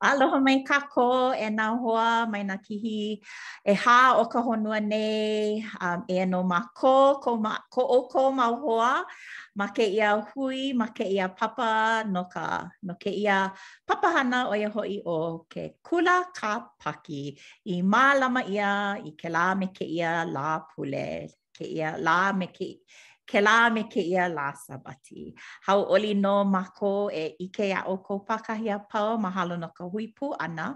Aloha mai kākou e nā hoa mai nā kihi ʻehā o ka honua nei. Um, eia nō mākou, ko, ma, ko ʻoukou mau hoa ma kēia hui, ma kēia papa no, ka, no kēia papahana ʻo ia hoʻi ʻo ke kula kāpaki i mālama ʻia i kēlā me kēia lā pule. kēia lā me ke, kēlā me kēia lā Sābati. Hauʻoli nō mākou e ʻike iā ʻoukou pākahi a pau mahalo no ka hui pū ʻana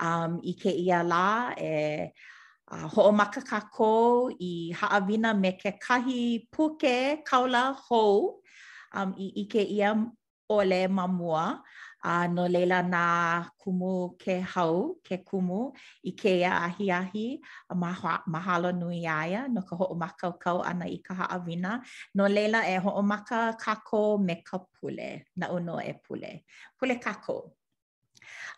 um, i kēia lā e a hoʻomaka kākou i haʻawina me kekahi puke kāula hou um, i ʻike ʻia ʻole ma mua, a no laila na Kumu Kēhau ke kumu i kēia ahiahi a mahalo nui iā ia no ka hoʻomākaukau ʻana i ka haʻawina. No laila e hoʻomaka kākou me ka pule, naʻu nō e pule. Pule kākou.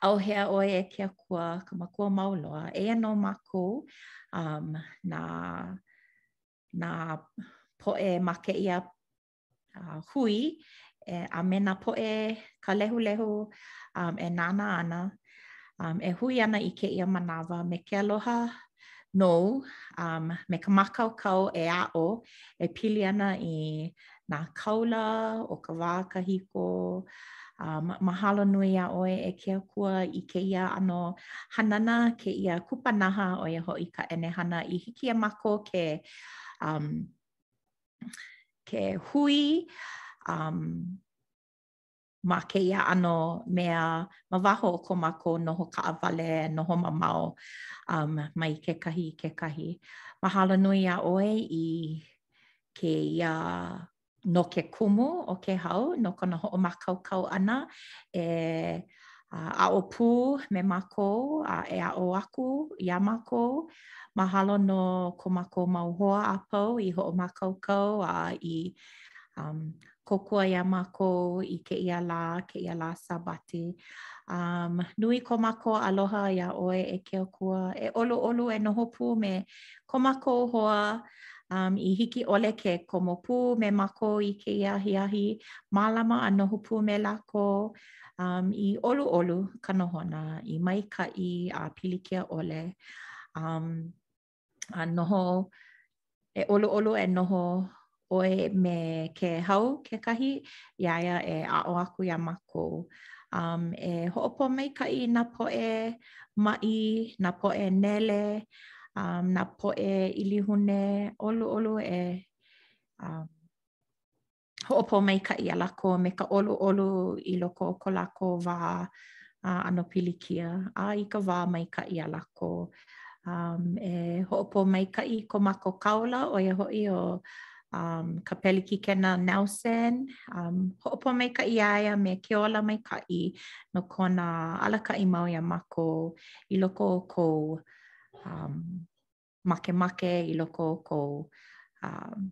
ʻAuhea ʻoe e ke Akua ka makua mau loa, eia nō mākou um, nā, nā poʻe ma kēia uh, hui e, a me nā poʻe ka lehulehu um, e nānā ana, um, e hui ana i kēia manawa me ke aloha nou, um, me ka mākaukau e aʻo e pili ana i nā kāula o ka wā kahiko, um, mahalo nui iā ʻoe e ke Akua i kēia ʻano hanana, kēia kupanaha ʻo ia hoʻi ka ʻenehana i hiki iā mākou ke um, ke hui um, ma kēia ʻano mea ma waho o ko mākou noho kaʻawale, noho mamao um, mai kekahi i kekahi. Mahalo nui iā ʻoe i kēia no ke kumu ʻo Kēhau, no kona hoʻomākaukau ʻana e aʻo pū me mākou a e aʻo aku iā mākou. Mahalo no ko mākou mau hoa a pau i hoʻomākaukau a i um, kōkua iā mākou i kēia lā, kēia lā Sābati. Um, nui ko mākou aloha iā ʻoe e ke Akua, e ʻoluʻolu e noho pū me ko mākou hoa um, i hiki ʻole ke komo pū me mākou i kēia ahiahi, mālama a noho pū me lākou, Um, i ʻoluʻolu ka nohona, i maikaʻi a pilikia ʻole. Um, a noho, e ʻoluʻolu e noho ʻoe me Kēhau kekahi, iā ia e aʻo aku iā mākou. Um, e hoʻopōmaikaʻi nā poʻe maʻi, nā poʻe nele, um, nā poʻe ʻilihune, ʻoluʻolu e um, hoʻopōmaikaʻi iā lākou me ka ʻoluʻolu i loko o ko lākou wā a ʻano pilikia, a i ka wā maikaʻi a lākou. Um, e hoʻopōmaikaʻi ko mākou kāula, ʻo ia hoʻi ʻo um, ka Pelikikena Nelson, um, hoʻopōmaikaʻi iā ia me ke ola maikaʻi no kona alakaʻi mau iā mākou i loko o kou um, makemake, i loko o kou um,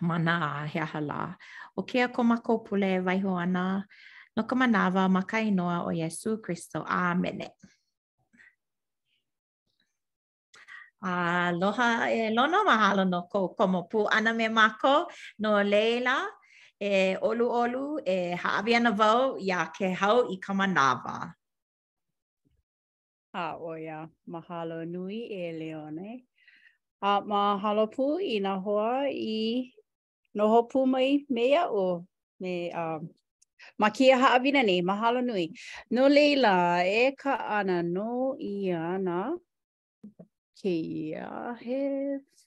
mana a he aha lā. ʻO kēia ko mākou pule e waiho ana no ka manawa ma ka inoa o Iesū Kristo. ʻĀmene. Aloha e Lono, mahalo no kou komo pū ʻana me mākou. No laila, e ʻoluʻolu, e hāʻawi ana wau iā Kēhau i ka manawa. A ʻo ia, mahalo nui e Leone. A mahalo pū i nā hoa i noho pū mai me iaʻu, me um, ma kēia haʻawina nei, mahalo nui. No laila, e kaʻana nō ʻia ana kēia he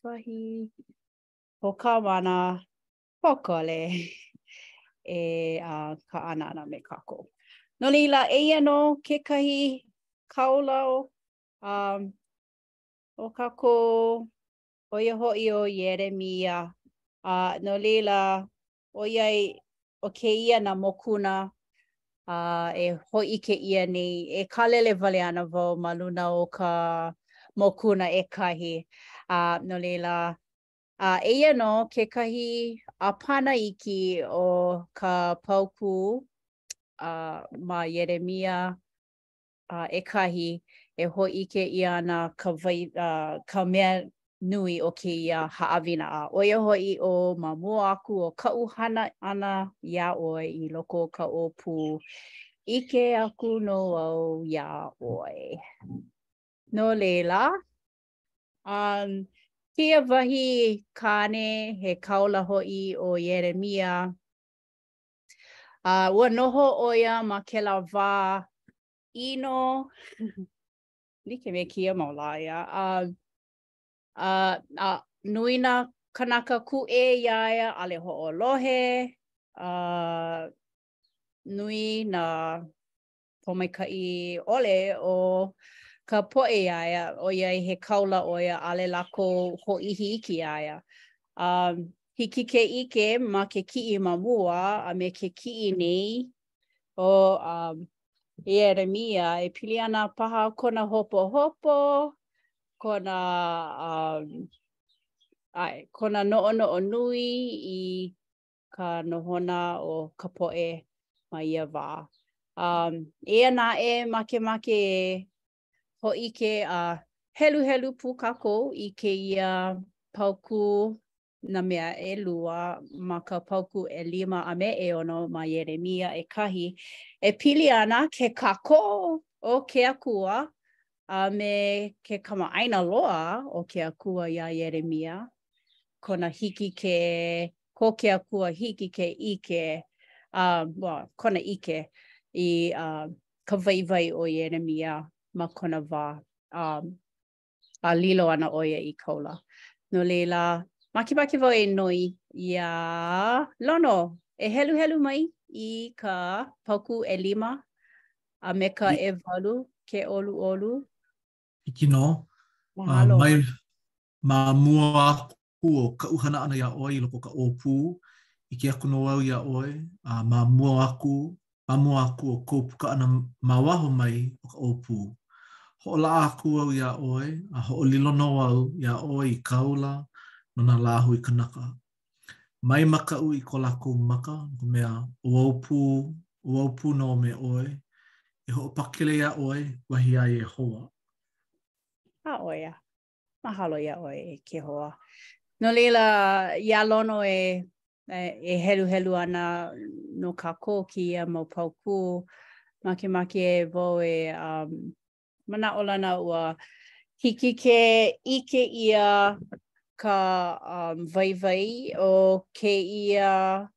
wahi hoka ma nā pōkole e uh, kaʻana ana me kākou. No laila, eia nō kekahi kāula um, o kākou ʻo ia hoʻi ʻo Ieremia. Uh, no laila, ʻoiai ʻo kēia nā mokuna uh, e hōʻike ʻia nei, e kālele wale ana wau ma luna o ka mokuna ʻekahi. Uh, no laila, A eia nō kekahi ʻāpana iki o ka paukū a ma Ieremia a ʻekahi, e hōʻike ʻia ana ka wai a ka mea nui o kēia haʻawina, a ʻo ia hoʻi ʻo ma mua aku o kaʻu hana ʻana iā ʻoe i loko o ka ʻōpū, ʻike aku nō au iā ʻoe. No laila, Um, kēia wahi kāne he kāula hoʻi ʻo Ieremia. Uh, ua noho ʻo ia ma kēlā wā ʻino, like me kēia mau lā ia, uh, uh, uh, nui nā kānaka kūʻē iā ia ʻaʻole hoʻolohe, uh, nui nā pōmaikaʻi ʻole o ka poʻe iā ia, ʻoiai he kaula ʻo ia, ʻaʻole lākou hōʻihi iki iā ia. A hiki ke ʻike ma ke kiʻi ma mua a me ke kiʻi nei ʻo um, Ieremia, e pili ana paha kona hopohopo, kona um, ʻae, kona noʻonoʻo nui i ka nohona o ka poʻe ma ia wā. Um, eia naʻe, makemake e hōʻike a uh, heluhelu pū kākou i kēia paukū nā mea ʻelua ma ka paukū ʻelima a me ʻeono ma Ieremia ʻekahi. E pili ana ke kākoʻo o ke Akua a me ke kamaʻāina loa o ke Akua iā Ieremia, kona hiki ke, ko ke Akua hiki ke ʻike, a, well, kona ʻike i uh, ka waiwai o Ieremia ma kona wā, um, a lilo ana ʻo ia i kaula. No laila, makemake wau e noi iā Lono e heluhelu mai i ka paukū ʻelima a me ka ʻewalu, ke ʻoluʻolu. Hiki nō. Mahalo. Uh, mai, ma mua aku o kaʻu hana ʻana iā ʻoe i loko o ka ʻōpū, ʻike aku nō au iā ʻoe, a uh, ma mua aku, ma mua aku o kou puka ʻana ma waho mai o ka ʻōpū. Hoʻolaʻa aku au iā ʻoe, a hoʻolilo nō au iā ʻoe i kāula no nā lāhui kānaka. Mai makaʻu i ko lākou maka, no ka mea, ʻo au pū, ʻo au pū nō me ʻoe, e hoʻopakele iā ʻoe, wahi a Iēhova. A ʻo ia, mahalo iā ʻoe, e ke hoa. No laila, iā Lono e, e, e heluhelu ana no kākou kēia mau paukū, makemake wau e, um, manaʻolana ua hiki ke ʻike ʻia ka um, waiwai o kēia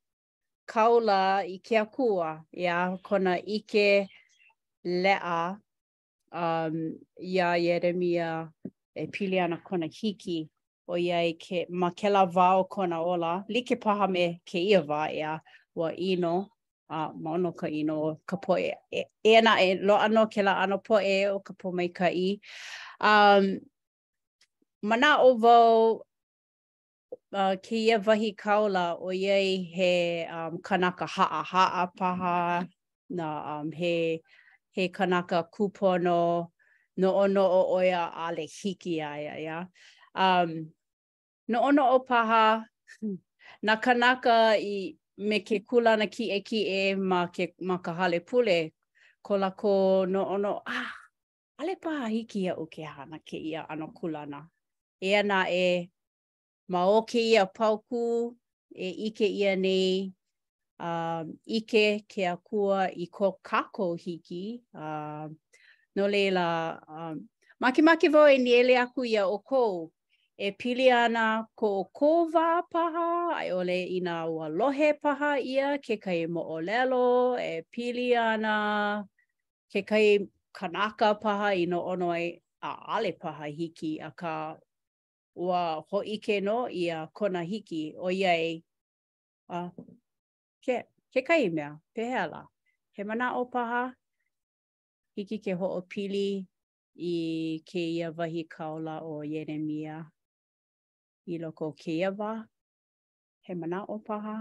kaula i ke Akua, ʻeā, kona ʻike leʻa um, iā Ieremia e pili ana kona hiki ʻoiai ke, ma kēlā wā o kona ola, like paha me kēia wā, ʻeā, ua ʻino a mau nō ka ʻino ka poʻe e, eia naʻe loaʻa nō kēlā ʻano poʻe o ka pōmaikaʻi um manaʻo wau uh, kēia wahi kāula ʻo ia he um kanaka haʻahaʻa paha na um he he kanaka kūpono noʻonoʻo ʻo ia ʻaʻole hiki iā ia um Noʻonoʻo paha nā kānaka i me ke kūlana kiʻekiʻe ma ke ma ka hale pule, ko lākou noʻonoʻo, ah, ʻaʻole paha hiki iaʻu ke hana kēia ʻano kūlana. Eia naʻe, ma o kēia paukū e ʻike ʻia nei uh, ʻike ke akua i ko kākou hiki. Uh, no leila, uh, makemake wau e nīele aku iā ʻoukou, e pili ana ko ʻoukou wā paha, a i ʻole inā ua lohe paha ʻia kekahi moʻolelo, e pili ana kekahi kanaka paha i noʻonoʻo ai ʻaʻole paha hiki akā ua hōʻike nō ʻia kona hiki ʻoiai A ke, kekahi mea, pehea lā? He manaʻo paha, hiki ke hoʻopili i kēia wahi kāula ʻo Ieremia i loko o kēia wā? He manaʻo paha?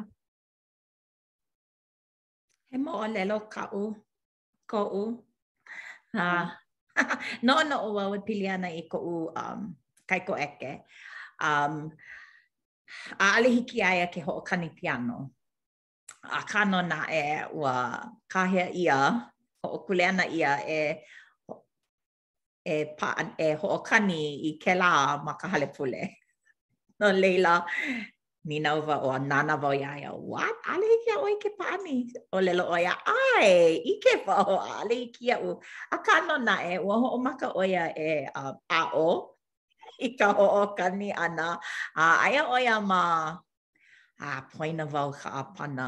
He moʻolelo kaʻu koʻu uh noʻonoʻo wau e pili ana i koʻu um kaikoʻeke um ʻaʻole hiki iā ia ke hoʻokani piano akā nō naʻe ua kāhea ʻia hoʻokuleana ʻia e e paʻa e hoʻokani i kēlā ma ka hale pule. No leila, nīnau wau ua nānā wau iā ia, what? ʻAʻole hiki iā ʻoe ke pāʻani? ʻŌlelo ʻo ia, ʻae, ʻike wau, ʻaʻole hiki iaʻu. Akā nō naʻe, ua hoʻomaka ʻo ia e um, aʻo i ka hoʻokani ʻana, a aia ʻo ia ma, a poina wau ka ʻāpana.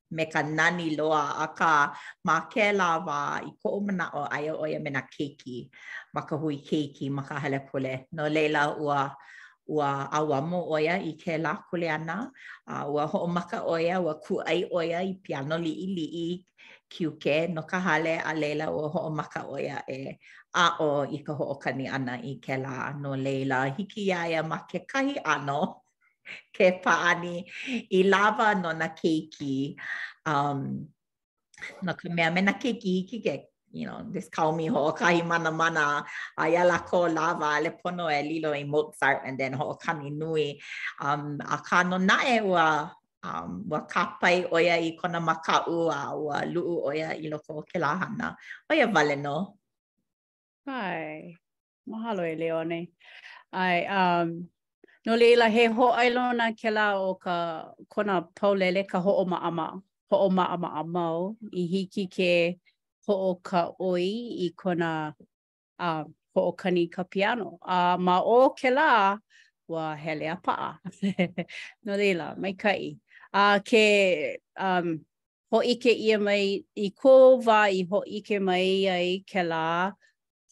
me ka nani loa, akā, ma kēlā wā, i koʻu manaʻo, aia ʻo ia me nā keiki ma ka hui keiki ma ka hale pule. No laila, ua, ua ʻauamo ʻo ia i kēlā kuleana, a ua hoʻomaka ʻo ia, ua kūʻai ʻo ia i piano liʻiliʻi kiuke no ka hale, a laila, ua hoʻomaka ʻo ia e aʻo i ka hoʻokani ʻana i kēlā. No laila, hiki iā ia ma kekahi ʻano, ke pāʻani i lawa no nā keiki. Um, no ka mea, me nā keiki hiki ke, you know, just kaomi hoʻokahi manamana, a iā lākou lawa ʻaʻole pono e lilo i Mozart and then hoʻokani nui. Um, akā nō naʻe ua um, ua kāpae ʻo ia i kona makaʻu a ua luʻu ʻo ia i loko o kēlā hana. ʻO ia wale nō. ʻAe. Mahalo e Leone. ʻAe, um, no leila he hōʻailona kēlā o ka kona paulele ka hoʻomaʻamaʻa, hoʻomaʻamaʻa mau i hiki ke hoʻokā ʻoi i kona uh, hoʻokani ka piano. A uh, ma o kēlā ua hele a paʻa. no leila, maikaʻi. A uh, ke um, hōʻike ʻia mai i kou wā i hōʻike mai ai kēlā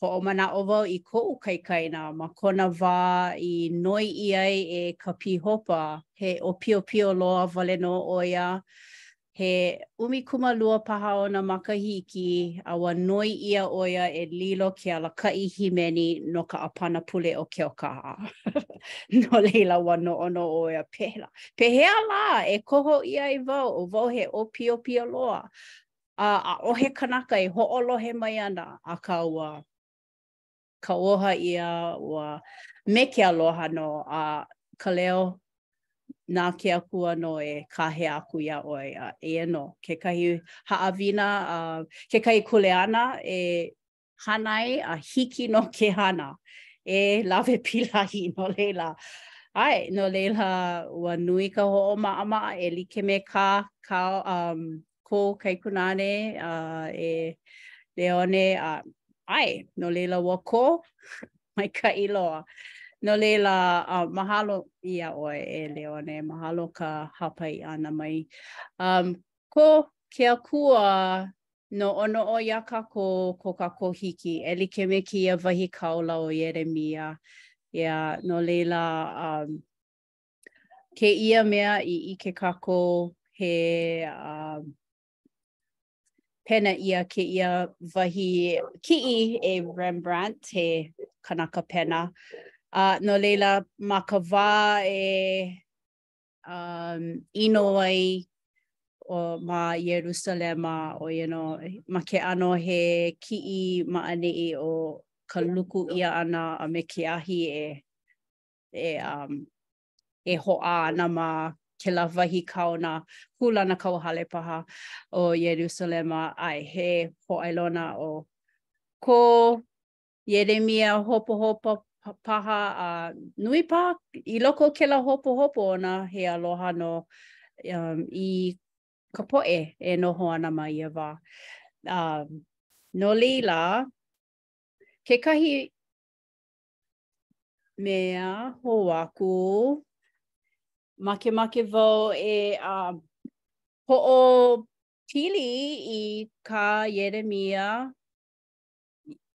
Hoʻomanaʻo wau i koʻu kaikaina ma kona wā i noi ʻia ai e ka pīhopa, he ʻōpiopio loa wale nō ʻo ia. He ʻumikūmālua paha ona makahiki a ua noi ʻia ʻo ia e lilo ke alakaʻi hīmeni no ka ʻāpana pule ʻo Keaukaha. No laila, ua noʻonoʻo ʻo ia pēlā, Pehea lā e koho ʻia ai wau, o wau he ʻōpiopio loa? a ʻaʻohe kanaka e hoʻolohe mai ana, akā ua kauoha ʻia ua me ke aloha nō a ka leo, na ke Akua nō i kāhea aku iā ʻoe, a eia nō kekahi haʻawina a kekahi kuleana e Hana ai a hiki nō ke hana e lawe pilahi no leila. ʻAe, no leila, ua nui ka hoʻomaʻamaʻa e like me ka, ka, um, kou kaikunāne uh, e Leone a uh, ʻae, no leila ua kō, maikaʻi loa. No leila, uh, mahalo iā ʻoe e Leone, mahalo ka hāpai ʻana mai. Um, ko ke Akua Noʻonoʻo ʻia kākou ko kākou hiki, e like me kēia wahi kāula o Ieremia. Ia, no laila, um, kēia mea i ʻike kākou he um, pena ʻia kēia wahi kiʻi e Rembrandt, he kanaka pena. A uh, no leila, ma ka wā e um, ʻino ai ʻo ma Ierusalema o you know, ma ke ʻano he kiʻi ma ʻaneʻi o ka luku ʻia ʻana a me ke ahi e e um e hoʻā ana ma kēlā wahi kaona kūlanakauhale paha o Ierusalema ʻae he hōʻailona o ko Ieremia hopohopo paha a nui paha i loko o kēlā hopohopo ona he aloha nō i ka poʻe e noho ana ma ia wā. No laila, kekahi mea hou aku, makemake wau e hoʻopili i kā Ieremia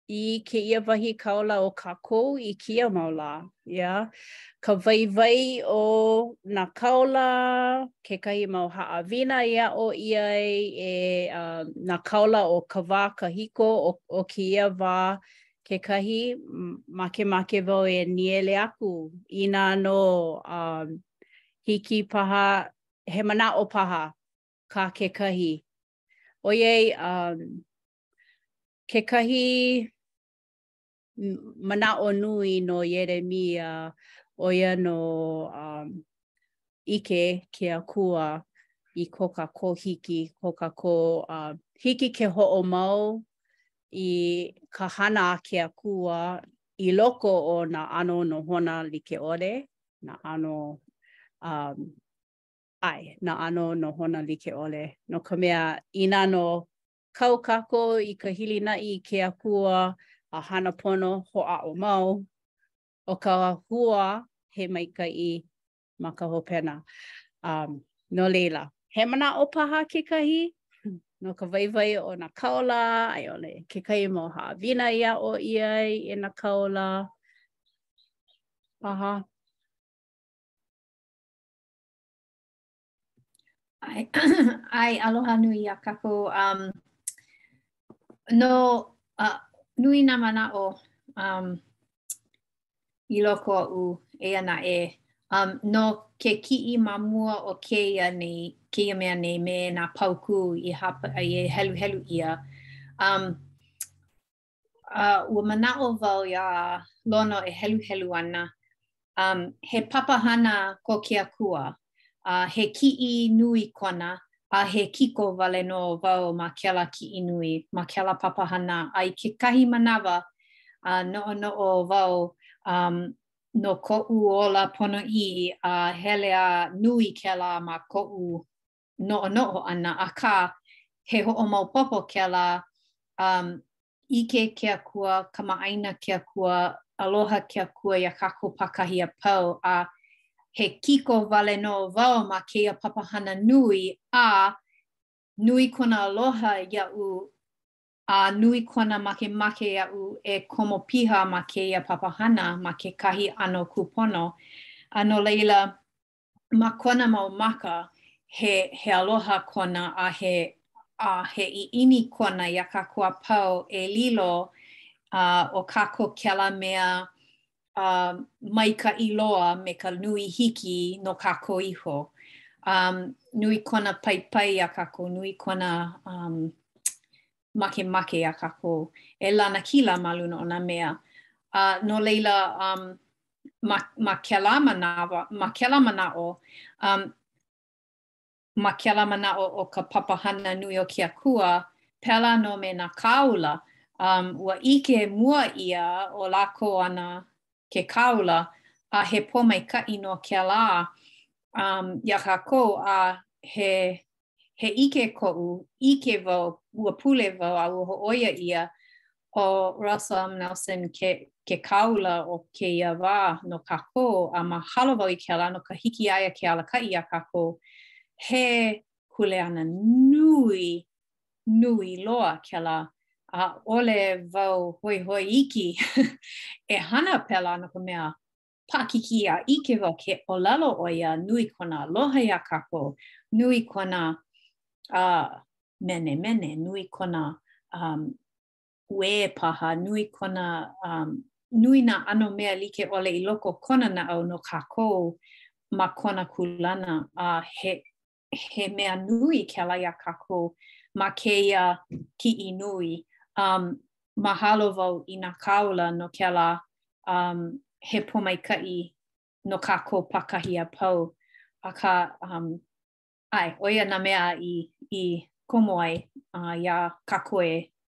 i kēia wahi kāula o kākou i kēia mau lā. Yeah. Ka waiwai o nā kāula, kekahi mau haʻawina i aʻo ʻia ai e uh, nā kāula o ka wā kahiko o, o kēia wā kekahi makemake wau e nīele aku inā nō um, hiki paha, he manaʻo paha kā kekahi. ʻOiai, um, Kekahi manaʻo nui no Ieremia, ʻo ia nō um, ʻike ke akua i ko kākou hiki, ko kākou uh, hiki ke hoʻomau i ka hana a ke akua i loko o nā ʻano nohona like ʻole, nā ʻano um, ʻae, nā ʻano nohona like ʻole. No ka mea, inā nō Kau kākou i ka hilinaʻi i ke akua a hana pono hoʻāʻo mau. ʻO ka hua he maikaʻi ma ka hopena. Um, no laila, he manaʻo paha kekahi no ka waiwai o nā kāula a i ʻole kekahi mau haʻawina i aʻo ʻia ai e nā kāula. Paha. ʻAe, aloha nui iā kākou. Um, no, uh, nui nā manaʻo um, i loko oʻu, eia naʻe. Um, no ke kiʻi ma mua o kēia, nei, kēia mea nei me nā paukū i, hapa, i heluhelu ʻia. Um, A ua manaʻo wau iā Lono e heluhelu ana, um, he papahana ko ke Akua, a he kiʻi nui kona, a he kiko wale nō wau ma kēlā kiʻi nui, ma kēlā papahana, a i kekahi manawa, a noʻonoʻo wau, um, no koʻu ola ponoʻī, a hele a nui kēlā ma koʻu noʻonoʻo ʻana, akā, he hoʻomaopopo kēlā, um, ʻike ke Akua, kamaʻāina ke Akua, aloha ke Akua iā kākou pākahi a pau, a he kiko wale nō wau ma kēia papahana nui, a nui kona aloha iaʻu, a nui kona makemake iaʻu e komo piha ma kēia papahana ma kekahi ʻano kūpono. A no laila, ma kona mau maka, he he aloha kona a he a he ʻiʻini kona iā kākou a pau e lilo a ʻo kākou kēlā mea a maikaʻi loa me ka nui hiki no kākou iho. Um, nui kona paipai iā kākou, nui kona um, makemake iā kākou e lanakila ma luna o nā mea. Uh, no leila, um, ma, ma kēlā manawa, ma kēlā manaʻo, um, ma kēlā manaʻo o ka papahana nui o ke akua, pēlā nō me nā kāula, um, ua ʻike mua ʻia ʻo lākou ana ke kāula, a he pōmaikaʻi nō kēlā um, iā kākou, a he He ʻike koʻu, ʻike wau, ua pule wau a ua hōʻoia ʻia ʻo Russell M. Nelson ke ke kāula o kēia wā no kākou a mahalo wau i kēlā no ka hiki iā ia ke alakaʻi iā kākou. He kuleana nui, nui loa kēlā. ʻAʻole wau hoihoi iki e hana pēlā no ka mea, paʻakikī a ʻike wau ke ʻōlelo ʻo ia nui kona aloha iā kākou, nui kona uh, menemene, nui kona um, uē paha, nui kona um, nui nā ʻano mea like ʻole i loko kona naʻau no kākou ma kona kūlana a he he mea nui kēlā iā kākou ma kēia kiʻi nui. Um, mahalo wau i nā kāula no kēlā um, he pōmaikaʻi no kākou pākahi a pau. Akā, um, ʻae, ʻo ia nā mea i, i komo ai uh, iā kākou e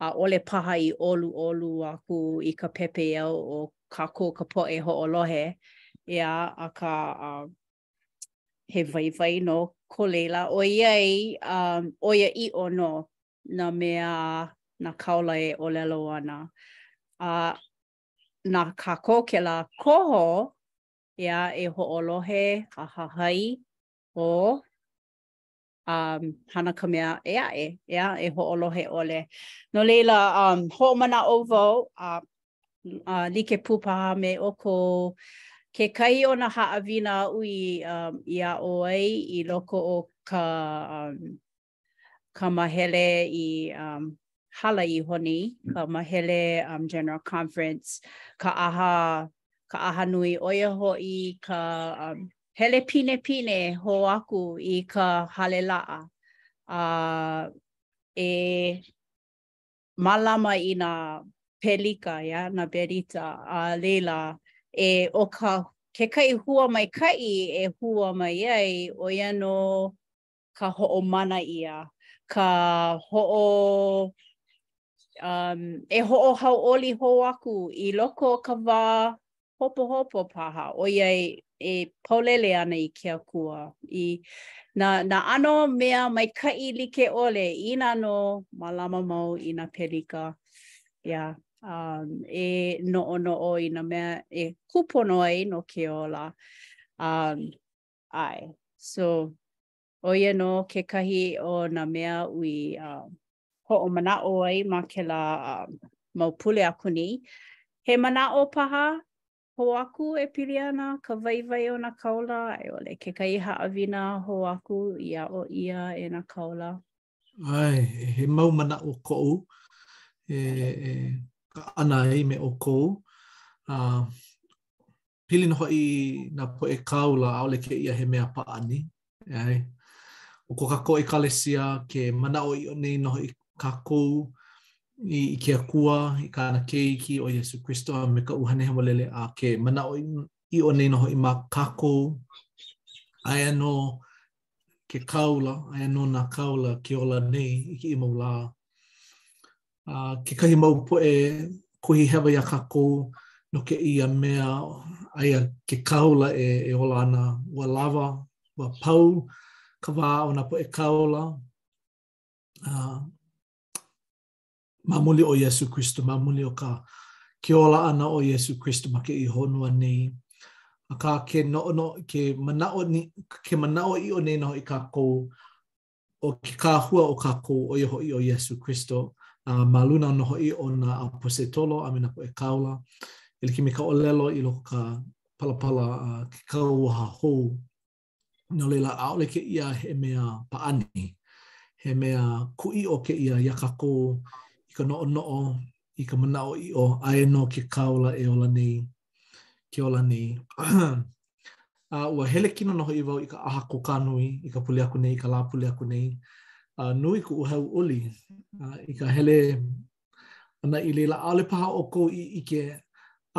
ʻaʻole paha i ʻoluʻolu aku i ka pepeiao o kākou ka poʻe hoʻolohe, ʻeā, akā, he waiwai nō ko laila, ʻoiai ʻoiaʻiʻo nō nā mea a nā kāula e ʻōlelo ana. A na kākou kēlā koho, ʻeā, e hoʻolohe a hahai o. um, hana ka mea ʻē aʻe, ʻeā, e hoʻolohe ʻole. No leila, um, hoʻomanaʻo wau, a uh, uh, like pū paha me ʻoukou kekahi o nā haʻawina aʻu i, um, i aʻo ai i loko o ka, um, ka māhele i um, hala iho nei, ka māhele um, General Conference, ka ʻaha, ka ʻaha nui ʻo ia hoʻi, ka um, hele pinepine hou aku i ka hale laʻa a e mālama i nā pelika, yeah, nā berita, a laila e, ʻo ka, kekahi hua maikaʻi e hua mai ai, ʻo ia nō ka hoʻomana ʻia, ka hoʻo, um, e hoʻohauʻoli hou aku i loko o ka wā hopohopo paha, ʻoiai e paulele ana i ke Akua, i nā, nā ʻano mea maikaʻi like ʻole, inā nō mālama mau i nā pelika. Yeah. Um, e noʻonoʻo i nā mea e kūpono ai no ke ola. Um, ʻae. So, ʻo ia nō kekahi o nā mea aʻu i hoʻomanaʻo ai ma kēlā mau pule aku nei. He manaʻo paha hou aku e pili ana ka waiwai o nā kāula a i ʻole kekahi haʻawina hou aku i aʻo ʻia e nā kāula? ʻAe, he mau manaʻo koʻu e kaʻana ai me ʻoukou. Pili nō hoʻi nā poʻe kāula, ʻaʻole kēia he mea pāʻani, ʻae. ʻO ko kākou ʻekalesia, ke manaʻoʻiʻo nei nō hoʻi kākou i, i ke Akua, i kāna keiki ʻo Iesu Kristo a me ka ʻUhane Hemolele, a ke manaʻoʻiʻo nei nō hoʻi ma kākou. Aia nō ke kāula, aia nō nā kāula ke ola nei i kēia mau lā. uh, kekahi mau poʻe kuhi hewa iā kākou no kēia mea aia ke kāula e, e ola ana ua lawa, ua pau ka wā o nā poʻe kāula. Uh, ma muli o Iesu Kristo, ma muli o ka ke ola ʻana o Iesu Kristo ma kēia honua nei. Akā ke noʻonoʻo, ke manaʻo nei, ke manaʻoʻiʻo nei nō hoʻi kākou ʻO ke Kahua o kākou, ʻo ia hoʻi ʻo Iesū Kristo, a ma luna nō hoʻi o nā ʻaposetolo a me nā poʻe kāula, e like me ka ʻōlelo i loko o ka Palapala, ke kauoha hou. No laila, ʻaʻole kēia he mea pāʻani. He mea kūʻiʻo kēia iā kākou i ka noʻonoʻo, i ka manaʻoʻiʻo, aia nō ke kāula e ola nei ke ola nei. a ua hele kino nō hoʻi wau i ka ʻaha kūkā nui i ka pule aku nei, i ka lāpule aku nei. A nui kuʻu hauʻoli a, i ka hele ʻana i laila, ʻaʻole paha ʻoukou i ʻike,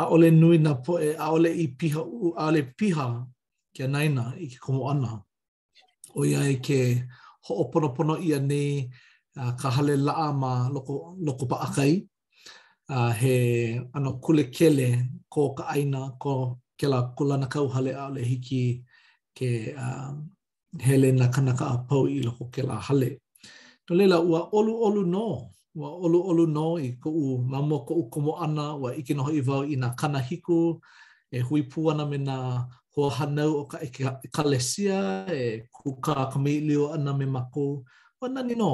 ʻaʻole nui nā poʻe, ʻaʻole i piha, ʻaʻole piha ke anaina i ke komo ʻana. ʻoiai ke hoʻoponopono ʻia nei uh, ka hale laʻa ma Loko, Loko Paʻakai, uh, he ʻano kulekele ko ka ʻāina, ko kēlā kūlanakauhale ʻaʻole hiki ke uh, hele nā kānaka a pau i loko kēlā hale. No laila, ua ʻoluʻolu nō, ua ʻoluʻolu nō i koʻu, ma mua o koʻu komo ʻana, ua ʻike nō hoʻi wau i nā Kanahiku e hui pū ana me nā hoahānau o ka ʻekalesia e kūkā kamaʻilio ana me mākou, ua nani nō.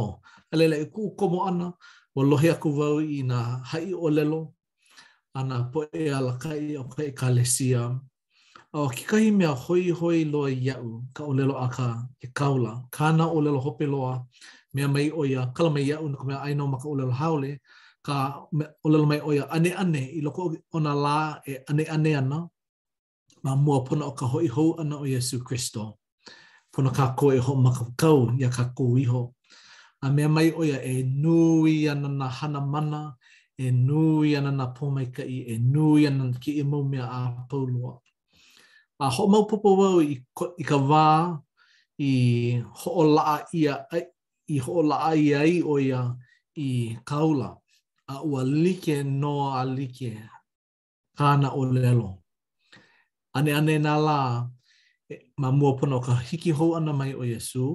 A laila, i kuʻu komo ʻana, ua lohe aku wau i nā haʻi ʻōlelo, a nā poʻe alakaʻi o ka ʻekalesia, a ʻo kekahi mea hoihoi loa iaʻu ka ʻōlelo a ke kāula, kāna ʻōlelo hope loa, mea mai ʻo ia, kala mai iaʻu no ka mea aia nō ma ka ʻōlelo haole, ka ʻōlelo mai ʻo ia ʻaneʻane i loko o nā lā e ʻaneʻane ana, ma mua pono o ka hoʻi hou ʻana o Iesu Kristo. Pono kākou e hoʻomākaukau iā kākou iho. A mea mai ʻo ia, e nui ana nā hana mana, e nui ana nā pōmaikaʻi, e nui ana kēia mau mea a pau loa. A hoʻomaopopo wau i, i ka wā i hoʻolaʻa ʻia, i hoʻolaʻa ʻia ai ʻo ia i kāula, a ua like nō a like kāna ʻōlelo. ʻAneʻane nā lā e, ma mua pono o ka hiki hou ʻana mai o Iesū,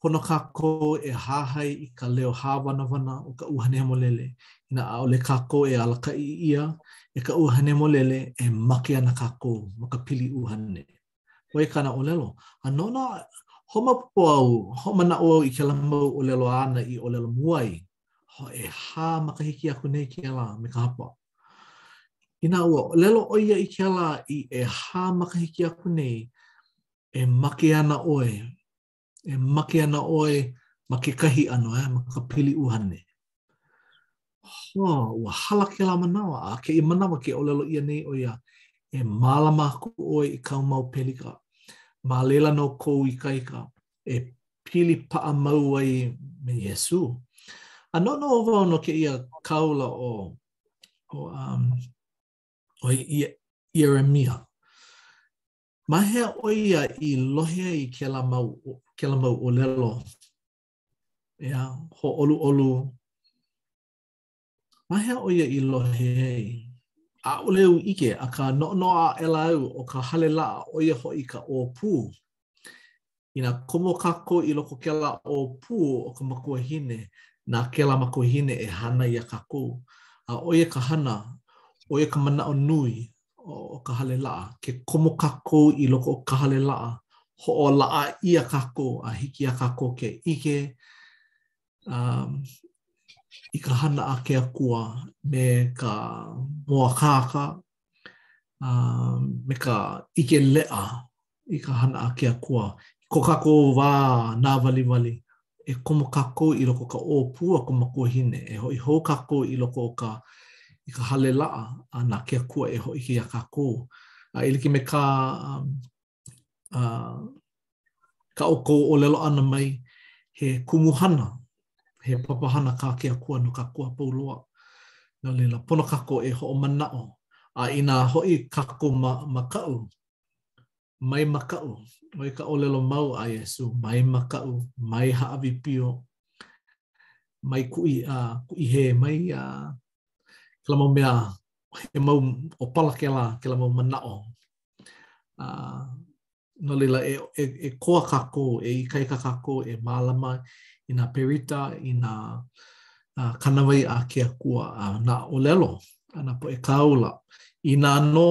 pono kākou e hahai i ka leo hāwanawana o ka ʻUhane Hemolele, inā ʻaʻole kākou e alakaʻi ʻia e ka ʻUhane Hemolele e make ana kākou ma ka pili ʻuhane. ʻO ia kāna ʻōlelo, a noʻonoʻo, hoʻomaopopo au, hoʻomanaʻo au i kēlā mau ʻōlelo āna i ʻōlelo mua ai, hō, ʻehā makahiki aku nei kēlā me ka hapa. Inā ua ʻōlelo ʻo ia i kēlā i ʻehā makahiki aku nei, e make ana ʻoe, e make ana ʻoe ma kekahi ʻano, eh, ma ka pili ʻuhane. Hō, ua hala kēlā manawa, a kēia manawa ke ʻōlelo ʻia nei ʻo ia, e mālama aku ʻoe i kāu mau pelika. Ma laila nō kou ikaika, e pili paʻa mau ai me Iesu. A noʻonoʻo wau no kēia kāula ʻo, ʻo, um, ʻo Ie, Ieremia. Ma hea ʻo ia i lohe ai kēlā mau, kēlā mau ʻōlelo? ʻEā, hōʻoluʻolu. Ma hea ʻo ia i lohe ai? ʻAʻole au ʻike, akā noʻonoʻo aʻela au ʻo ka hale laʻa ʻo ia hoʻi ka ʻōpū. Inā komo kākou i loko kēlā ʻōpū o ka makuahine, na kēlā makuahine e hana iā kākou, a ʻo ia ka hana, ʻo ia ka manaʻo nui o ka hale laʻa, ke komo kākou i loko o ka hale laʻa, hoʻolaʻa ʻia kākou a hiki iā kākou ke ʻike i ka hana a ke Akua me ka mōakāka uh, me ka ʻike leʻa i ka hana a ke akua. I ko kākou wā nāwaliwali, e komo kākou i loko o ka ʻōpū o ka makuahine, e hoʻi hou kākou i loko o ka i ka hale laʻa a na ke akua e hōʻike iā kākou. A e like me ka um, uh, kā ʻoukou ʻōlelo ʻana mai he kumuhana, he papahana kā ke akua no kākou a pau loa. No laila, pono kākou e hoʻomanaʻo. A inā hoʻi kākou ma, makaʻu, mai makaʻu, ʻo ia ka ʻōlelo mau a Iesū, mai makaʻu, mai hāʻawi pio, mai kuʻi, uh, kuʻihē, mai uh, kēlā mau mea, he mau ʻōpala kēlā, kēlā mau manaʻo, Uh, no laila, e, e, e koa kākou, e ikaika kākou, e mālama i nā berita, i nā uh, kānāwai a ke akua, a uh, nā ʻōlelo, a nā poʻe kāula. Inā nō,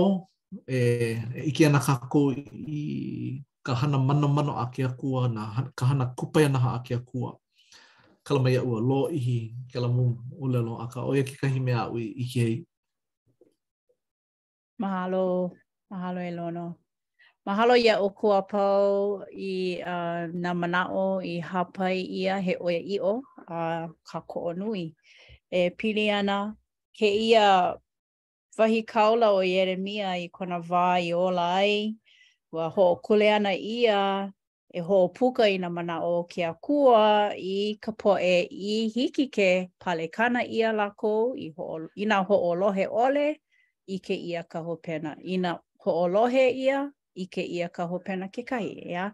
e, e ʻike ana kākou i ka hana manomano a ke akua, na, ka hana kupaianaha a ke akua. Kala mai iaʻu ua lōʻihi kēlā moʻolelo akā ʻo ia kekahi mea aʻu i ʻike ai. Mahalo, mahalo e Lono. Mahalo iā ʻoukou a pau i uh, nā manaʻo i hāpai ʻia he ʻoiaʻiʻo a uh, kākoʻo nui. E pili ana kēia wahi kāula ʻo Ieremia i kona wā i ola ai, ua hoʻokuleana ʻia e hoʻopuka i nā manaʻo o ke Akua i ka poʻe i hiki ke palekana ʻia lākou i hoʻo, inā hoʻolohe ʻole, ʻike ʻia ka hopena, inā hoʻolohe ʻia, ʻike ʻia ka hopena kekahi, ʻeā?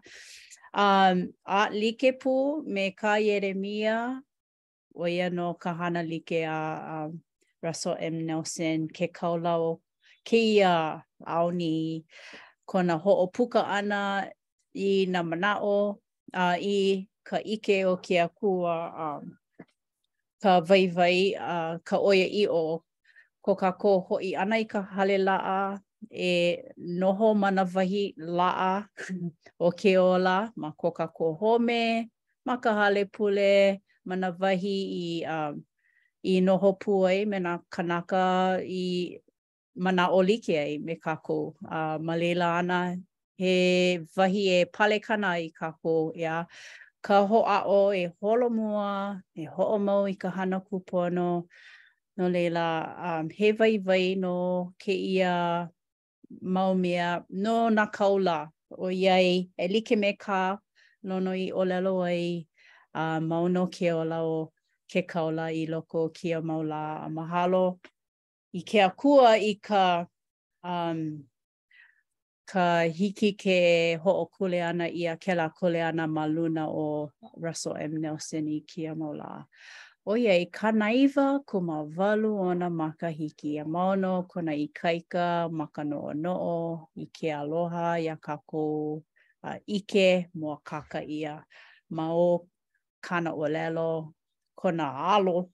Um, a like pū me kā Ieremia, ʻo ia nō ka hana like a Russell M. Nelson ke kāula o kēia ao nei i kona hoʻopuka ʻana i nā manaʻo a i ka ʻike o ke akua a ka waiwai a ka ʻoiaʻiʻo ko kākou hoʻi ʻana i ka hale laʻa e noho ma nā wahi laʻa o ke ola ma ko kākou home, ma ka hale pule, ma nā wahi i i noho pū ai me nā kānaka i manaʻo like ai me kākou a ma laila ana he wahi e palekana ai kākou, ʻeā, ka hoʻāʻo e holomua, e hoʻomau i ka hana kūpono, no laila, um, he waiwai nō kēia mau mea no nā kāula, ʻoiai e like me kā Lono i ʻōlelo ai, a mau nō ke ola o ke kāula i loko o kēia mau lā. A mahalo i ke Akua i ka um, ka hiki ke hoʻokuleana ʻia kēlā kuleana ma luna o Russell M. Nelson i kēia mau lā. ʻOiai kanaiwa kūmāwalu ona makahiki, a mau nō kona ikaika ma ka noʻonoʻo i ke aloha iā kākou a ʻike mōakāka ʻia ma o kāna ʻōlelo, kona alo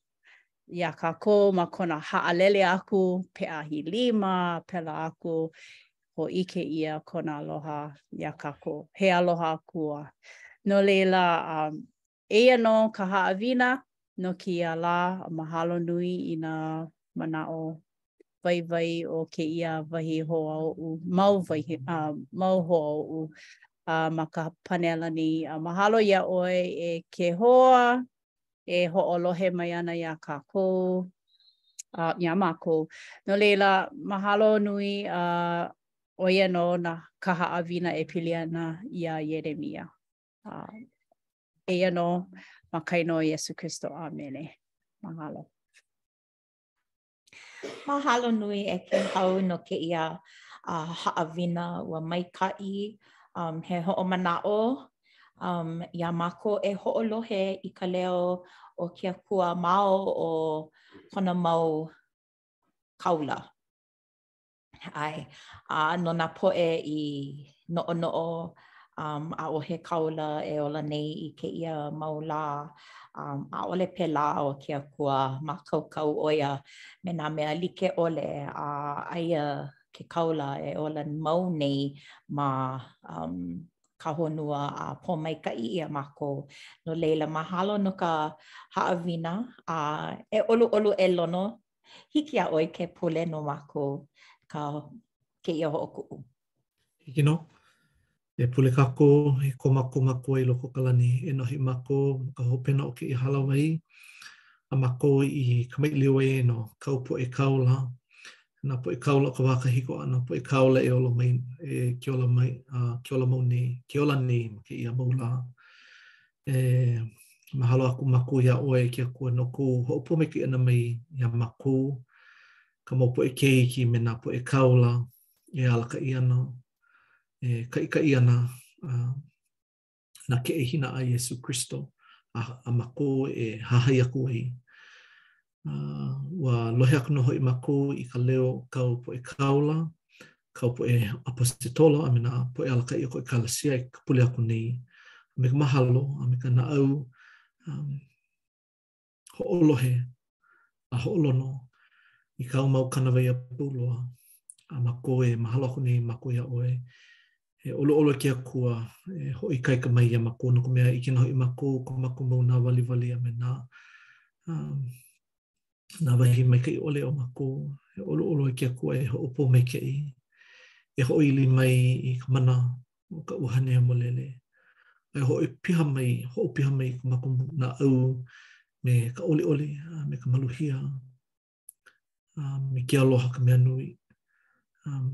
iā kākou ma kona haʻalele aku, peʻahi lima, pēlā aku, hōʻike ʻia kona aloha iā kākou, he aloha akua. No laila, um, eia nō ka haʻawina no kēia lā, mahalo nui i nā manaʻo waiwai o kēia wahi hoa oʻu, mau wahi, uh, mau hoa oʻu uh, ma ka panela nei. Uh, mahalo iā ʻoe e ke hoa, e hoʻolohe mai ana iā kākou, uh, iā mākou. No laila, mahalo nui uh, ʻo ia nō nā, ka haʻawina e pili ana iā Ieremia. Uh, eia nō, ma ka inoa o Iesū Kristo, ʻāmene. Mahalo. Mahalo nui e Kēhau no kēia uh, haʻawina ua maikaʻi um, he hoʻomanaʻo um, iā mākou e hoʻolohe i ka leo o ke Akua ma o kona mau kāula. ʻAe, a no nā poʻe i noʻonoʻo um, ʻaʻohe kāula e ola nei i kēia mau lā, um, ʻaʻole pēlā. ʻO ke Akua, mākaukau ʻo ia me nā mea like ʻole a aia ke kāula e ola mau nei ma um, ka honua a pōmaikaʻi ʻia mākou. No laila, mahalo no ka haʻawina a e ʻoluʻolu e Lono Hiki iā ʻoe ke pule no mākou ka kēia hoʻokuʻu. Hiki nō. E pule kākou, e ko mākou Makua i loko o ka lani, eia nō hoʻi mākou ma ka hopena o kēia hālāwai, a mākou i kamaʻilio ai no kāu poʻe kāula, nā poʻe kāula o ka wā kahiko a nā poʻe kāula e ola mai, e ke ola mai, a ke ola mau nei, ke ola nei ma kēia mau lā. E mahalo aku mākou iā ʻoe e ke Akua no kou hoʻopōmaikaʻi ʻana mai iā mākou, kāu mau poʻe keiki me nā poʻe kāula e alakaʻi ana, e kaʻikaʻi ana uh, nā keʻehina a Iesu Kristo a, a mākou e hahai aku ai. Uh, ua lohe aku nō hoʻi mākou i ka leo o kāu poʻe kāula, kāu poʻe ʻaposetolo, a me nā poʻe alakaʻi o kou ʻekalesia i ka pule aku nei, a me ka mahalo, a me ka naʻau, um, hoʻolohe, a hoʻolono i kāu mau kānāwai a pau loa, a mākou e mahalo aku nei mākou iā ʻoe, e ʻoluʻolu ke akua e hoʻoikaika mai iā mākou no ka mea ʻike nō hoʻi mākou ko mākou mau nāwaliwali a me nā um, nā wahi maikaʻi ʻole o mākou e ʻoluʻolu ke akua e hoʻopōmaikaʻi e hoʻoili mai i ka mana o ka ʻUhane Hemolele e hoʻopiha mai hoʻopiha mai ko mākou naʻau me ka ʻoliʻoli me ka maluhia um, me ke aloha ka mea nui um,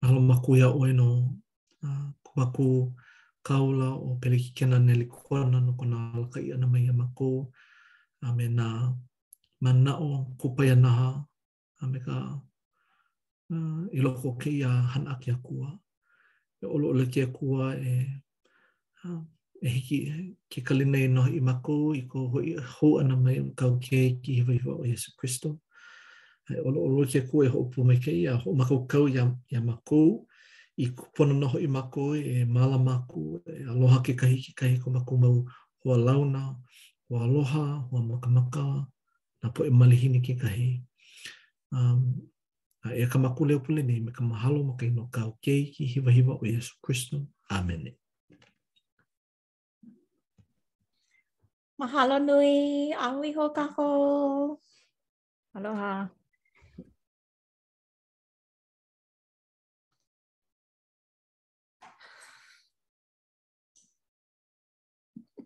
Mahalo mākou iā ʻoe no ko mākou kāula ʻo Pelekikena Nelekona no kona alakaʻi ʻana mai iā mākou a me nā manaʻo kupaianaha a me ka i loko o kēia hana a ke akua. E ʻoluʻolu ke akua e E hiki ke kali nei nō hoʻi mākou i ka hoʻi hou ʻana mai o kāu keiki hiwahiwa ʻo Iesu Kristo. E ʻoluʻolu ke akua e hoʻopōmaikaʻi a hoʻomākaukau iā iā mākou i kūpono nō hoʻi mākou e mālama mākou e aloha kekahi i kekahi ko mākou mau hoa launa hoaaloha hoa makamaka nā poʻe malihini kekahi. Um, Eia kā mākou leo pule nei me ka mahalo ma ka inoa o kāu keiki hiwahiwa ʻo Iesu Kristo. ʻĀmene. Mahalo nui, a hui hou kākou. Aloha.